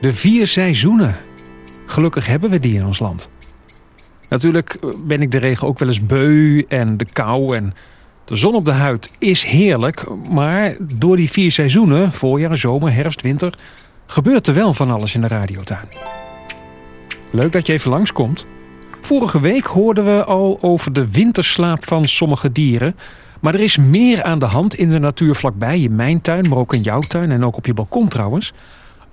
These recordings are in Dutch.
De vier seizoenen. Gelukkig hebben we die in ons land. Natuurlijk ben ik de regen ook wel eens beu en de kou en de zon op de huid is heerlijk. Maar door die vier seizoenen, voorjaar, zomer, herfst, winter, gebeurt er wel van alles in de radiotuin. Leuk dat je even langskomt. Vorige week hoorden we al over de winterslaap van sommige dieren. Maar er is meer aan de hand in de natuur vlakbij, in mijn tuin, maar ook in jouw tuin en ook op je balkon trouwens.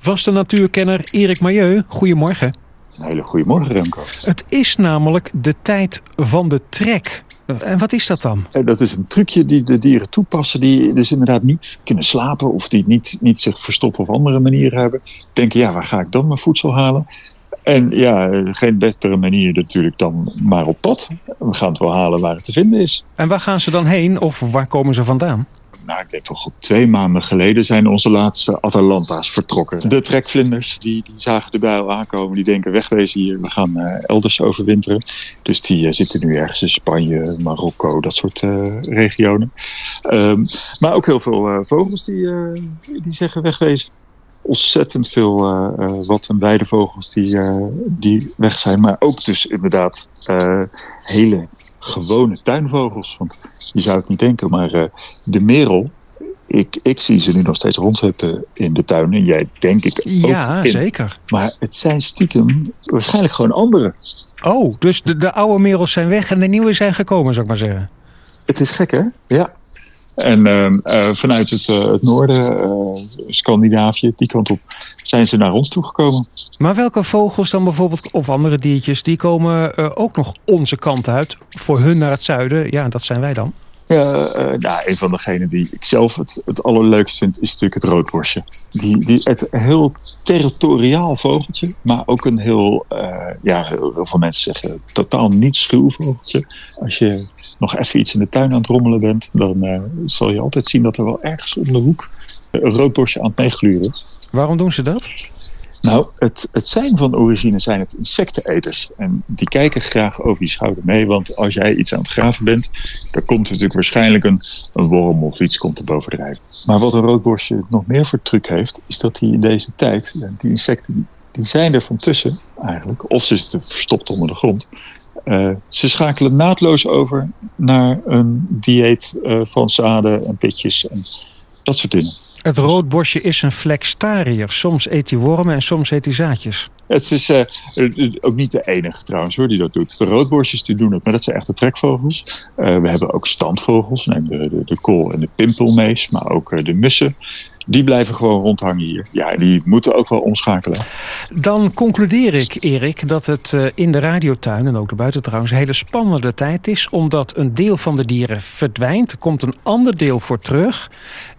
Vaste natuurkenner Erik Mailleu, goedemorgen. Een hele goede morgen, Remco. Het is namelijk de tijd van de trek. En wat is dat dan? Eh, dat is een trucje die de dieren toepassen die dus inderdaad niet kunnen slapen of die niet, niet zich verstoppen op andere manieren hebben. Denken, ja, waar ga ik dan mijn voedsel halen? En ja, geen betere manier natuurlijk dan maar op pad. We gaan het wel halen waar het te vinden is. En waar gaan ze dan heen of waar komen ze vandaan? Nou, ik denk toch al twee maanden geleden zijn onze laatste Atalanta's vertrokken. De trekvlinders, die, die zagen de bijl aankomen. Die denken wegwezen hier, we gaan uh, elders overwinteren. Dus die uh, zitten nu ergens in Spanje, Marokko, dat soort uh, regionen. Um, maar ook heel veel vogels die, die zeggen wegwezen. Ontzettend veel wat- en weidevogels die, die weg zijn. Maar ook dus inderdaad hele gewone tuinvogels. Want je zou het niet denken, maar uh, de merel, ik, ik zie ze nu nog steeds rondzeppen in de tuin. En jij denk ik ook Ja, in. zeker. Maar het zijn stiekem waarschijnlijk gewoon andere. Oh, dus de, de oude merels zijn weg en de nieuwe zijn gekomen, zou ik maar zeggen. Het is gek, hè? Ja. En uh, uh, vanuit het, uh, het noorden, Scandinavië, die kant op, zijn ze naar ons toegekomen. Maar welke vogels dan bijvoorbeeld, of andere diertjes, die komen ook nog onze kant uit? Voor hun naar het zuiden, ja, dat zijn wij dan. Ja, nou, een van degenen die ik zelf het, het allerleukst vind, is natuurlijk het roodborstje. Die, die, het heel territoriaal vogeltje, maar ook een heel, ja, heel, heel veel mensen zeggen, totaal niet schuw vogeltje. Als je nog even iets in de tuin aan het rommelen bent, dan zal je altijd zien dat er wel ergens om de hoek een roodborstje aan het meegluren is. Waarom doen ze dat? Nou, het, het zijn van origine zijn het insecteneters. En die kijken graag over je schouder mee. Want als jij iets aan het graven bent, dan komt er natuurlijk waarschijnlijk een, worm of iets komt er. Maar wat een roodborstje nog meer voor truc heeft, is dat hij in deze tijd, die insecten, die zijn er van tussen eigenlijk. Of ze zitten verstopt onder de grond. Uh, ze schakelen naadloos over naar een dieet uh, van zaden en pitjes en dat soort dingen. Het roodborstje is een flextariër. Soms eet hij wormen en soms eet hij zaadjes. Het is uh, ook niet de enige trouwens hoor die dat doet. De roodborstjes die doen het, maar dat zijn echte trekvogels. Uh, we hebben ook standvogels, neem de, de, de kool en de pimpelmees, maar ook uh, de mussen. Die blijven gewoon rondhangen hier. Ja, die moeten ook wel omschakelen. Dan concludeer ik, Erik, dat het in de radiotuin en ook de trouwens een hele spannende tijd is. Omdat een deel van de dieren verdwijnt. Er komt een ander deel voor terug.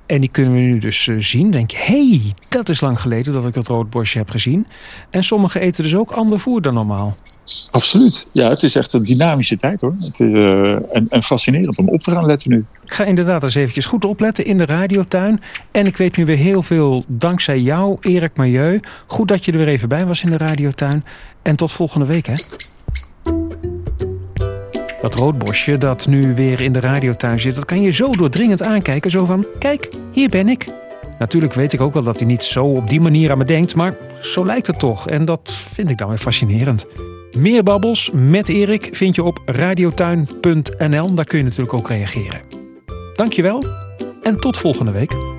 En die kunnen we nu dus uh, zien. Denk je, hey, dat is lang geleden dat ik dat roodborstje heb gezien. En sommigen eten dus ook ander voer dan normaal. Absoluut. Ja, het is echt een dynamische tijd hoor. Het is, uh, en, en, fascinerend om op te gaan letten nu. Ik ga inderdaad eens eventjes goed opletten in de radiotuin. En ik weet nu weer heel veel dankzij jou, Erik Mailleu. Goed dat je er weer even bij was in de radiotuin. En tot volgende week hè. Dat roodbosje dat nu weer in de radiotuin zit, dat kan je zo doordringend aankijken. Zo van, kijk, hier ben ik. Natuurlijk weet ik ook wel dat hij niet zo op die manier aan me denkt, maar zo lijkt het toch. En dat vind ik dan weer fascinerend. Meer babbels met Erik vind je op radiotuin.nl. Daar kun je natuurlijk ook reageren. Dankjewel en tot volgende week.